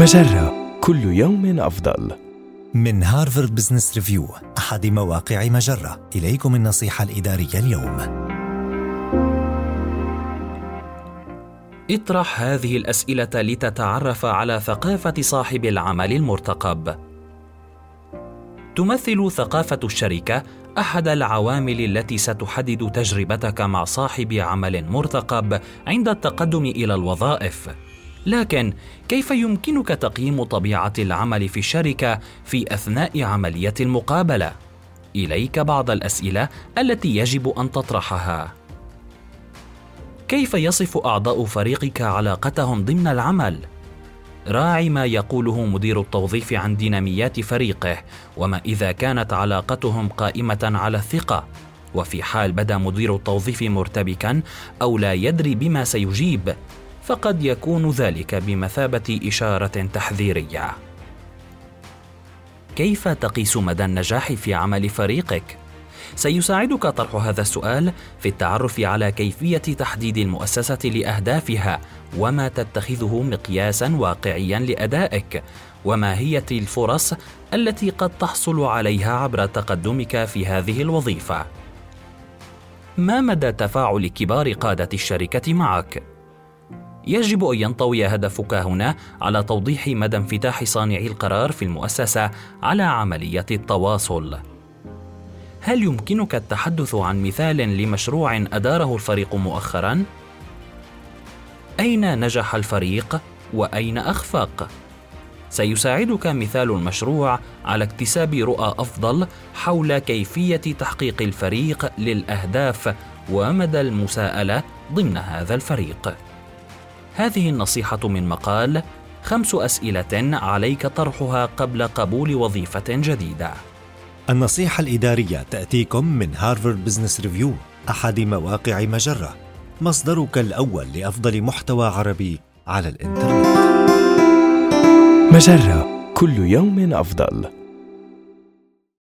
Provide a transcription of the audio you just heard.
مجرة. كل يوم أفضل. من Harvard Business Review أحد مواقع مجرة. إليكم النصيحة الإدارية اليوم. اطرح هذه الأسئلة لتتعرف على ثقافة صاحب العمل المرتقب. تمثل ثقافة الشركة أحد العوامل التي ستحدد تجربتك مع صاحب عمل مرتقب عند التقدم إلى الوظائف. لكن كيف يمكنك تقييم طبيعة العمل في الشركة في أثناء عملية المقابلة؟ إليك بعض الأسئلة التي يجب أن تطرحها. كيف يصف أعضاء فريقك علاقتهم ضمن العمل؟ راعي ما يقوله مدير التوظيف عن ديناميات فريقه وما إذا كانت علاقتهم قائمة على الثقة. وفي حال بدا مدير التوظيف مرتبكا أو لا يدري بما سيجيب. فقد يكون ذلك بمثابة إشارة تحذيرية. كيف تقيس مدى النجاح في عمل فريقك؟ سيساعدك طرح هذا السؤال في التعرف على كيفية تحديد المؤسسة لأهدافها وما تتخذه مقياسا واقعيا لأدائك وماهيه الفرص التي قد تحصل عليها عبر تقدمك في هذه الوظيفة. ما مدى تفاعل كبار قادة الشركة معك؟ يجب أن ينطوي هدفك هنا على توضيح مدى انفتاح صانعي القرار في المؤسسة على عملية التواصل. هل يمكنك التحدث عن مثال لمشروع أداره الفريق مؤخرا؟ أين نجح الفريق وأين اخفق سيساعدك مثال المشروع على اكتساب رؤى أفضل حول كيفية تحقيق الفريق للأهداف ومدى المساءلة ضمن هذا الفريق. هذه النصيحة من مقال خمس أسئلة عليك طرحها قبل قبول وظيفة جديدة. النصيحة الإدارية تأتيكم من Harvard Business Review أحد مواقع مجرة، مصدرك الأول لأفضل محتوى عربي على الإنترنت. مجرة كل يوم أفضل.